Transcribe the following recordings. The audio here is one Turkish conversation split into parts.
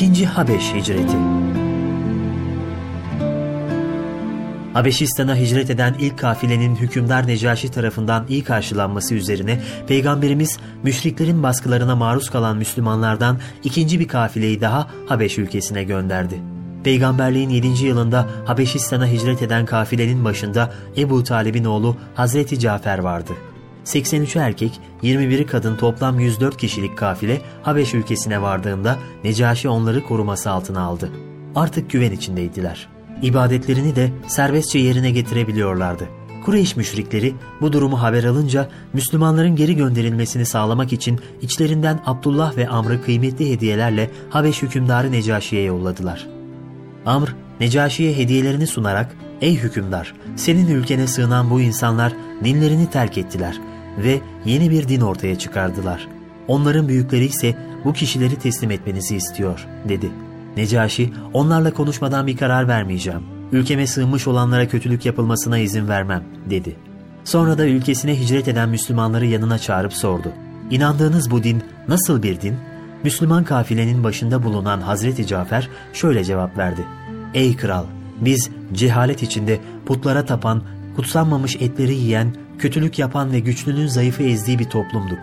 İkinci Habeş Hicreti Habeşistan'a hicret eden ilk kafilenin hükümdar Necaşi tarafından iyi karşılanması üzerine Peygamberimiz müşriklerin baskılarına maruz kalan Müslümanlardan ikinci bir kafileyi daha Habeş ülkesine gönderdi. Peygamberliğin 7. yılında Habeşistan'a hicret eden kafilenin başında Ebu Talib'in oğlu Hazreti Cafer vardı. 83 erkek, 21'i kadın toplam 104 kişilik kafile Habeş ülkesine vardığında Necaşi onları koruması altına aldı. Artık güven içindeydiler. İbadetlerini de serbestçe yerine getirebiliyorlardı. Kureyş müşrikleri bu durumu haber alınca Müslümanların geri gönderilmesini sağlamak için içlerinden Abdullah ve Amr'ı kıymetli hediyelerle Habeş hükümdarı Necaşi'ye yolladılar. Amr, Necaşi'ye hediyelerini sunarak ''Ey hükümdar, senin ülkene sığınan bu insanlar dinlerini terk ettiler ve yeni bir din ortaya çıkardılar. Onların büyükleri ise bu kişileri teslim etmenizi istiyor.'' dedi. Necaşi, onlarla konuşmadan bir karar vermeyeceğim. Ülkeme sığınmış olanlara kötülük yapılmasına izin vermem, dedi. Sonra da ülkesine hicret eden Müslümanları yanına çağırıp sordu. İnandığınız bu din nasıl bir din? Müslüman kafilenin başında bulunan Hazreti Cafer şöyle cevap verdi. Ey kral! Biz cehalet içinde putlara tapan, kutsanmamış etleri yiyen, kötülük yapan ve güçlünün zayıfı ezdiği bir toplumduk.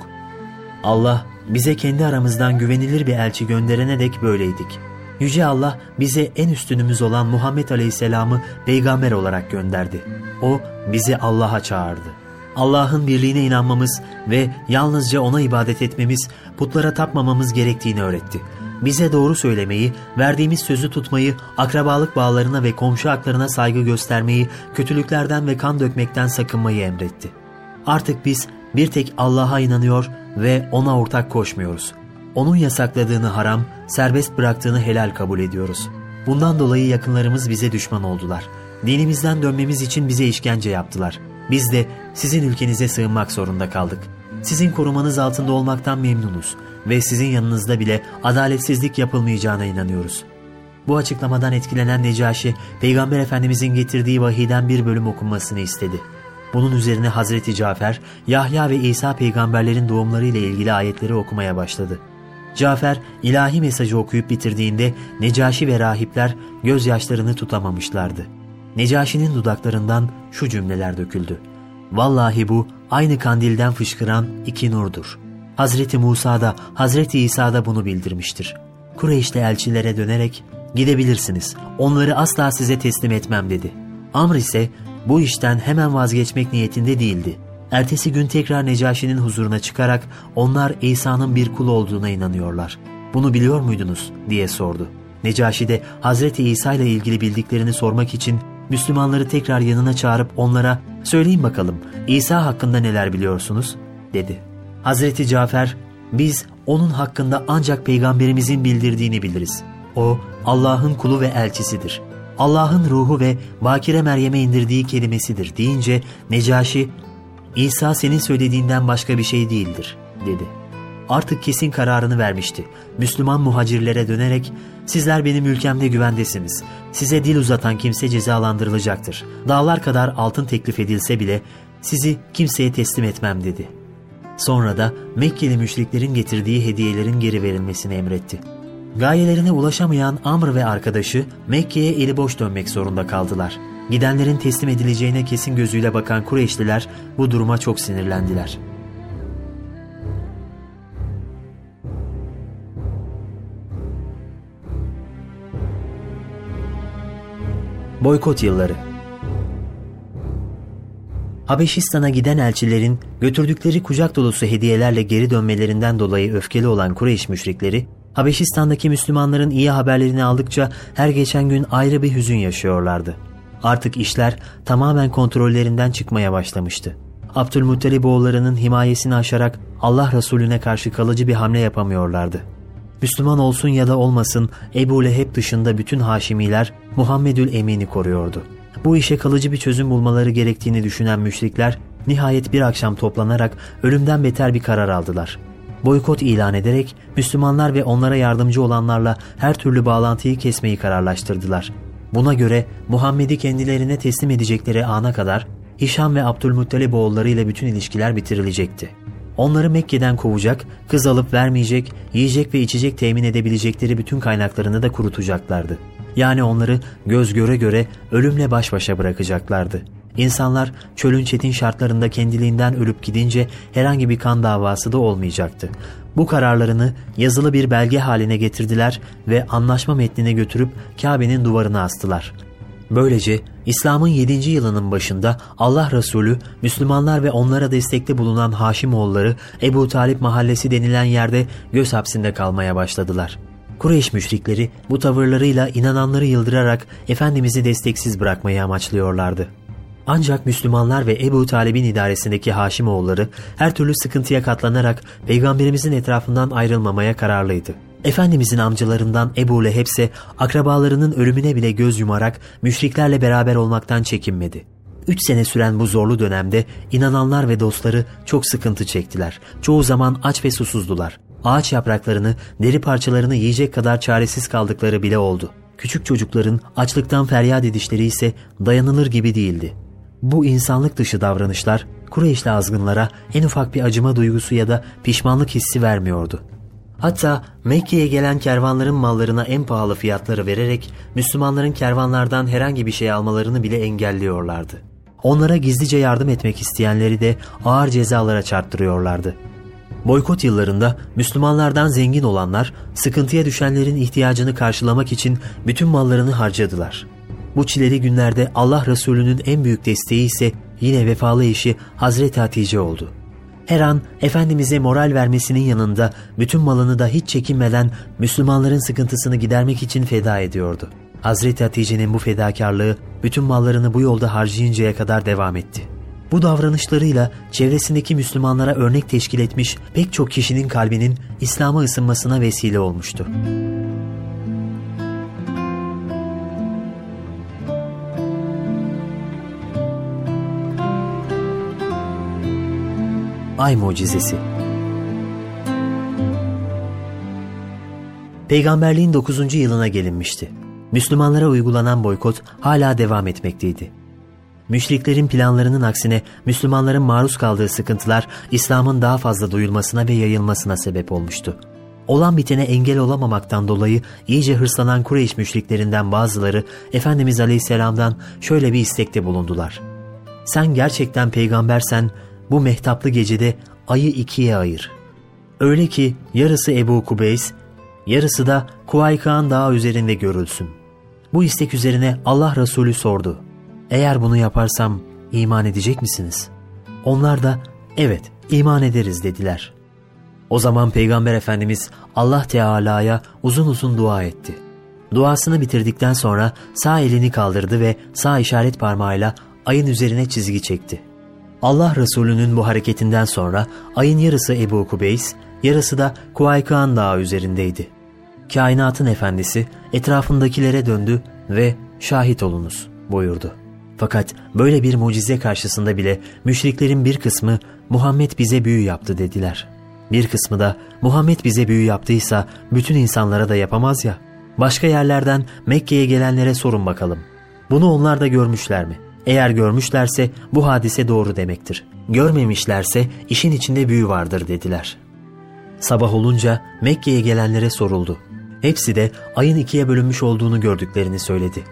Allah bize kendi aramızdan güvenilir bir elçi gönderene dek böyleydik. Yüce Allah bize en üstünümüz olan Muhammed Aleyhisselam'ı peygamber olarak gönderdi. O bizi Allah'a çağırdı. Allah'ın birliğine inanmamız ve yalnızca ona ibadet etmemiz, putlara tapmamamız gerektiğini öğretti. Bize doğru söylemeyi, verdiğimiz sözü tutmayı, akrabalık bağlarına ve komşu haklarına saygı göstermeyi, kötülüklerden ve kan dökmekten sakınmayı emretti. Artık biz bir tek Allah'a inanıyor ve ona ortak koşmuyoruz. Onun yasakladığını haram, serbest bıraktığını helal kabul ediyoruz. Bundan dolayı yakınlarımız bize düşman oldular. Dinimizden dönmemiz için bize işkence yaptılar. Biz de sizin ülkenize sığınmak zorunda kaldık. Sizin korumanız altında olmaktan memnunuz ve sizin yanınızda bile adaletsizlik yapılmayacağına inanıyoruz. Bu açıklamadan etkilenen Necaşi, Peygamber Efendimizin getirdiği vahiden bir bölüm okunmasını istedi. Bunun üzerine Hazreti Cafer, Yahya ve İsa peygamberlerin doğumları ile ilgili ayetleri okumaya başladı. Cafer ilahi mesajı okuyup bitirdiğinde Necaşi ve rahipler gözyaşlarını tutamamışlardı. Necaşi'nin dudaklarından şu cümleler döküldü. Vallahi bu aynı kandilden fışkıran iki nurdur. Hazreti Musa da Hazreti İsa da bunu bildirmiştir. Kureyşli elçilere dönerek gidebilirsiniz onları asla size teslim etmem dedi. Amr ise bu işten hemen vazgeçmek niyetinde değildi. Ertesi gün tekrar Necaşi'nin huzuruna çıkarak onlar İsa'nın bir kul olduğuna inanıyorlar. Bunu biliyor muydunuz diye sordu. Necaşi de Hazreti İsa ile ilgili bildiklerini sormak için Müslümanları tekrar yanına çağırıp onlara söyleyin bakalım İsa hakkında neler biliyorsunuz dedi. Hazreti Cafer biz onun hakkında ancak peygamberimizin bildirdiğini biliriz. O Allah'ın kulu ve elçisidir. Allah'ın ruhu ve Bakire Meryem'e indirdiği kelimesidir deyince Necaşi İsa senin söylediğinden başka bir şey değildir dedi. Artık kesin kararını vermişti. Müslüman muhacirlere dönerek sizler benim ülkemde güvendesiniz. Size dil uzatan kimse cezalandırılacaktır. Dağlar kadar altın teklif edilse bile sizi kimseye teslim etmem dedi. Sonra da Mekkeli müşriklerin getirdiği hediyelerin geri verilmesini emretti. Gayelerine ulaşamayan Amr ve arkadaşı Mekke'ye eli boş dönmek zorunda kaldılar. Gidenlerin teslim edileceğine kesin gözüyle bakan Kureyşliler bu duruma çok sinirlendiler. Boykot yılları Habeşistan'a giden elçilerin götürdükleri kucak dolusu hediyelerle geri dönmelerinden dolayı öfkeli olan Kureyş müşrikleri, Habeşistan'daki Müslümanların iyi haberlerini aldıkça her geçen gün ayrı bir hüzün yaşıyorlardı. Artık işler tamamen kontrollerinden çıkmaya başlamıştı. Abdülmuttalip oğullarının himayesini aşarak Allah Resulüne karşı kalıcı bir hamle yapamıyorlardı. Müslüman olsun ya da olmasın Ebu Leheb dışında bütün Haşimiler Muhammedül Emin'i koruyordu. Bu işe kalıcı bir çözüm bulmaları gerektiğini düşünen müşrikler nihayet bir akşam toplanarak ölümden beter bir karar aldılar. Boykot ilan ederek Müslümanlar ve onlara yardımcı olanlarla her türlü bağlantıyı kesmeyi kararlaştırdılar. Buna göre Muhammed'i kendilerine teslim edecekleri ana kadar Hişam ve Abdülmuttalip oğulları ile bütün ilişkiler bitirilecekti. onları Mekke'den kovacak, kız alıp vermeyecek, yiyecek ve içecek temin edebilecekleri bütün kaynaklarını da kurutacaklardı. Yani onları göz göre göre ölümle baş başa bırakacaklardı. İnsanlar çölün çetin şartlarında kendiliğinden ölüp gidince herhangi bir kan davası da olmayacaktı. Bu kararlarını yazılı bir belge haline getirdiler ve anlaşma metnine götürüp Kabe'nin duvarına astılar. Böylece İslam'ın 7. yılının başında Allah Resulü Müslümanlar ve onlara destekte bulunan Haşimoğulları Ebu Talip mahallesi denilen yerde göz hapsinde kalmaya başladılar. Kureyş müşrikleri bu tavırlarıyla inananları yıldırarak Efendimiz'i desteksiz bırakmayı amaçlıyorlardı. Ancak Müslümanlar ve Ebu Talib'in idaresindeki Haşimoğulları her türlü sıkıntıya katlanarak Peygamberimizin etrafından ayrılmamaya kararlıydı. Efendimizin amcalarından Ebu Leheb ise akrabalarının ölümüne bile göz yumarak müşriklerle beraber olmaktan çekinmedi. Üç sene süren bu zorlu dönemde inananlar ve dostları çok sıkıntı çektiler. Çoğu zaman aç ve susuzdular. Ağaç yapraklarını, deri parçalarını yiyecek kadar çaresiz kaldıkları bile oldu. Küçük çocukların açlıktan feryat edişleri ise dayanılır gibi değildi. Bu insanlık dışı davranışlar Kureyşli azgınlara en ufak bir acıma duygusu ya da pişmanlık hissi vermiyordu. Hatta Mekke'ye gelen kervanların mallarına en pahalı fiyatları vererek Müslümanların kervanlardan herhangi bir şey almalarını bile engelliyorlardı. Onlara gizlice yardım etmek isteyenleri de ağır cezalara çarptırıyorlardı. Boykot yıllarında Müslümanlardan zengin olanlar sıkıntıya düşenlerin ihtiyacını karşılamak için bütün mallarını harcadılar. Bu çileli günlerde Allah Resulü'nün en büyük desteği ise yine vefalı eşi Hazreti Hatice oldu. Her an Efendimiz'e moral vermesinin yanında bütün malını da hiç çekinmeden Müslümanların sıkıntısını gidermek için feda ediyordu. Hazreti Hatice'nin bu fedakarlığı bütün mallarını bu yolda harcayıncaya kadar devam etti. Bu davranışlarıyla çevresindeki Müslümanlara örnek teşkil etmiş pek çok kişinin kalbinin İslam'a ısınmasına vesile olmuştu. Ay Mucizesi Peygamberliğin 9. yılına gelinmişti. Müslümanlara uygulanan boykot hala devam etmekteydi. Müşriklerin planlarının aksine Müslümanların maruz kaldığı sıkıntılar İslam'ın daha fazla duyulmasına ve yayılmasına sebep olmuştu. Olan bitene engel olamamaktan dolayı iyice hırslanan Kureyş müşriklerinden bazıları Efendimiz Aleyhisselam'dan şöyle bir istekte bulundular. Sen gerçekten peygambersen bu mehtaplı gecede ayı ikiye ayır. Öyle ki yarısı Ebu Kubeys, yarısı da Kuvaykan Dağı üzerinde görülsün. Bu istek üzerine Allah Resulü sordu. Eğer bunu yaparsam iman edecek misiniz? Onlar da evet iman ederiz dediler. O zaman Peygamber Efendimiz Allah Teala'ya uzun uzun dua etti. Duasını bitirdikten sonra sağ elini kaldırdı ve sağ işaret parmağıyla ayın üzerine çizgi çekti. Allah Resulü'nün bu hareketinden sonra ayın yarısı Ebu Kubeys, yarısı da Kuvaykan Dağı üzerindeydi. Kainatın efendisi etrafındakilere döndü ve şahit olunuz buyurdu. Fakat böyle bir mucize karşısında bile müşriklerin bir kısmı Muhammed bize büyü yaptı dediler. Bir kısmı da Muhammed bize büyü yaptıysa bütün insanlara da yapamaz ya. Başka yerlerden Mekke'ye gelenlere sorun bakalım. Bunu onlar da görmüşler mi? Eğer görmüşlerse bu hadise doğru demektir. Görmemişlerse işin içinde büyü vardır dediler. Sabah olunca Mekke'ye gelenlere soruldu. Hepsi de ayın ikiye bölünmüş olduğunu gördüklerini söyledi.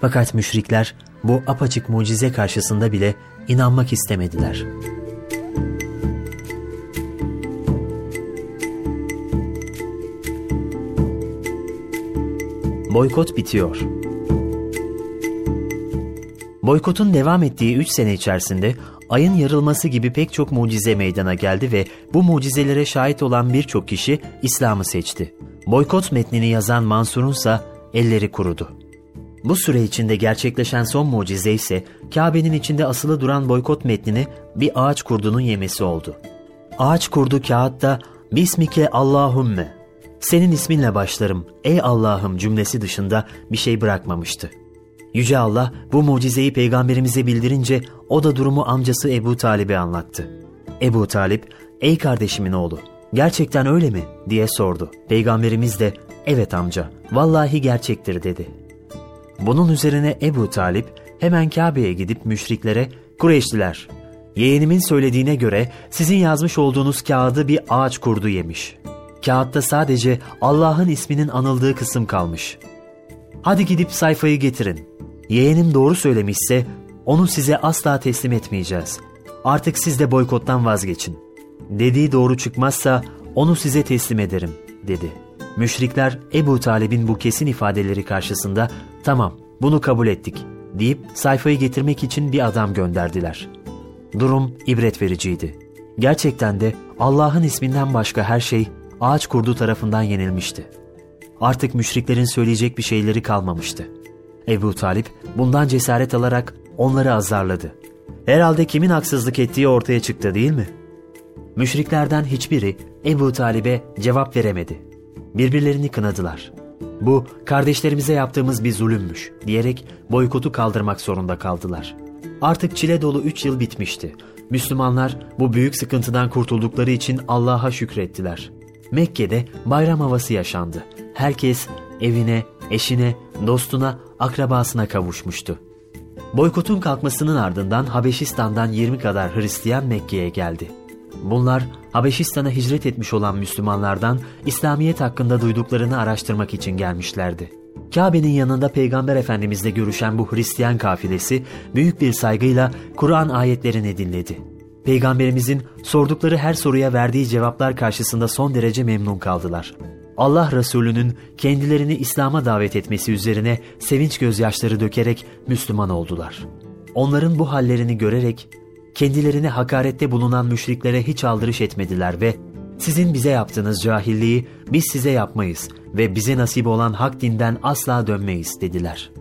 Fakat müşrikler bu apaçık mucize karşısında bile inanmak istemediler. Boykot bitiyor. Boykotun devam ettiği 3 sene içerisinde ayın yarılması gibi pek çok mucize meydana geldi ve bu mucizelere şahit olan birçok kişi İslam'ı seçti. Boykot metnini yazan Mansur'un ise elleri kurudu. Bu süre içinde gerçekleşen son mucize ise Kabe'nin içinde asılı duran boykot metnini bir ağaç kurdunun yemesi oldu. Ağaç kurdu kağıtta Bismike Allahümme senin isminle başlarım ey Allah'ım cümlesi dışında bir şey bırakmamıştı. Yüce Allah bu mucizeyi peygamberimize bildirince o da durumu amcası Ebu Talib'e anlattı. Ebu Talip, ey kardeşimin oğlu gerçekten öyle mi diye sordu. Peygamberimiz de evet amca vallahi gerçektir dedi. Bunun üzerine Ebu Talip hemen Kabe'ye gidip müşriklere Kureyşliler Yeğenimin söylediğine göre sizin yazmış olduğunuz kağıdı bir ağaç kurdu yemiş. Kağıtta sadece Allah'ın isminin anıldığı kısım kalmış. Hadi gidip sayfayı getirin. Yeğenim doğru söylemişse onu size asla teslim etmeyeceğiz. Artık siz de boykottan vazgeçin. Dediği doğru çıkmazsa onu size teslim ederim, dedi. Müşrikler Ebu Talib'in bu kesin ifadeleri karşısında tamam bunu kabul ettik deyip sayfayı getirmek için bir adam gönderdiler. Durum ibret vericiydi. Gerçekten de Allah'ın isminden başka her şey ağaç kurdu tarafından yenilmişti. Artık müşriklerin söyleyecek bir şeyleri kalmamıştı. Ebu Talip bundan cesaret alarak onları azarladı. Herhalde kimin haksızlık ettiği ortaya çıktı değil mi? Müşriklerden hiçbiri Ebu Talib'e cevap veremedi. Birbirlerini kınadılar. Bu kardeşlerimize yaptığımız bir zulümmüş diyerek boykotu kaldırmak zorunda kaldılar. Artık çile dolu üç yıl bitmişti. Müslümanlar bu büyük sıkıntıdan kurtuldukları için Allah'a şükrettiler. Mekke'de bayram havası yaşandı. Herkes evine, eşine, dostuna, akrabasına kavuşmuştu. Boykotun kalkmasının ardından Habeşistan'dan 20 kadar Hristiyan Mekke'ye geldi. Bunlar Habeşistan'a hicret etmiş olan Müslümanlardan İslamiyet hakkında duyduklarını araştırmak için gelmişlerdi. Kabe'nin yanında Peygamber Efendimizle görüşen bu Hristiyan kafilesi büyük bir saygıyla Kur'an ayetlerini dinledi. Peygamberimizin sordukları her soruya verdiği cevaplar karşısında son derece memnun kaldılar. Allah Resulü'nün kendilerini İslam'a davet etmesi üzerine sevinç gözyaşları dökerek Müslüman oldular. Onların bu hallerini görerek kendilerine hakarette bulunan müşriklere hiç aldırış etmediler ve sizin bize yaptığınız cahilliği biz size yapmayız ve bize nasip olan hak dinden asla dönmeyiz dediler.''